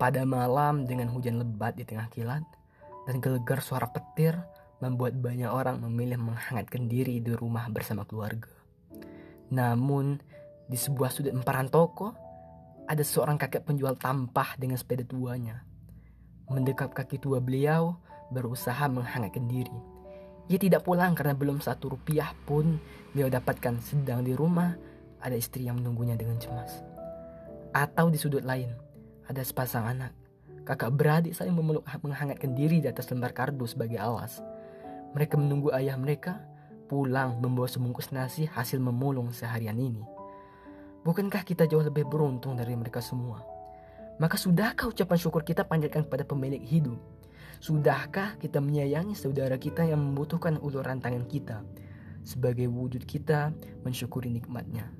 Pada malam dengan hujan lebat di tengah kilat dan gelegar suara petir membuat banyak orang memilih menghangatkan diri di rumah bersama keluarga. Namun, di sebuah sudut emparan toko, ada seorang kakek penjual tampah dengan sepeda tuanya. Mendekap kaki tua beliau, berusaha menghangatkan diri. Ia tidak pulang karena belum satu rupiah pun beliau dapatkan sedang di rumah ada istri yang menunggunya dengan cemas. Atau di sudut lain, ada sepasang anak. Kakak beradik saling memeluk menghangatkan diri di atas lembar kardus sebagai alas. Mereka menunggu ayah mereka pulang membawa sebungkus nasi hasil memulung seharian ini. Bukankah kita jauh lebih beruntung dari mereka semua? Maka sudahkah ucapan syukur kita panjatkan kepada pemilik hidup? Sudahkah kita menyayangi saudara kita yang membutuhkan uluran tangan kita? Sebagai wujud kita mensyukuri nikmatnya.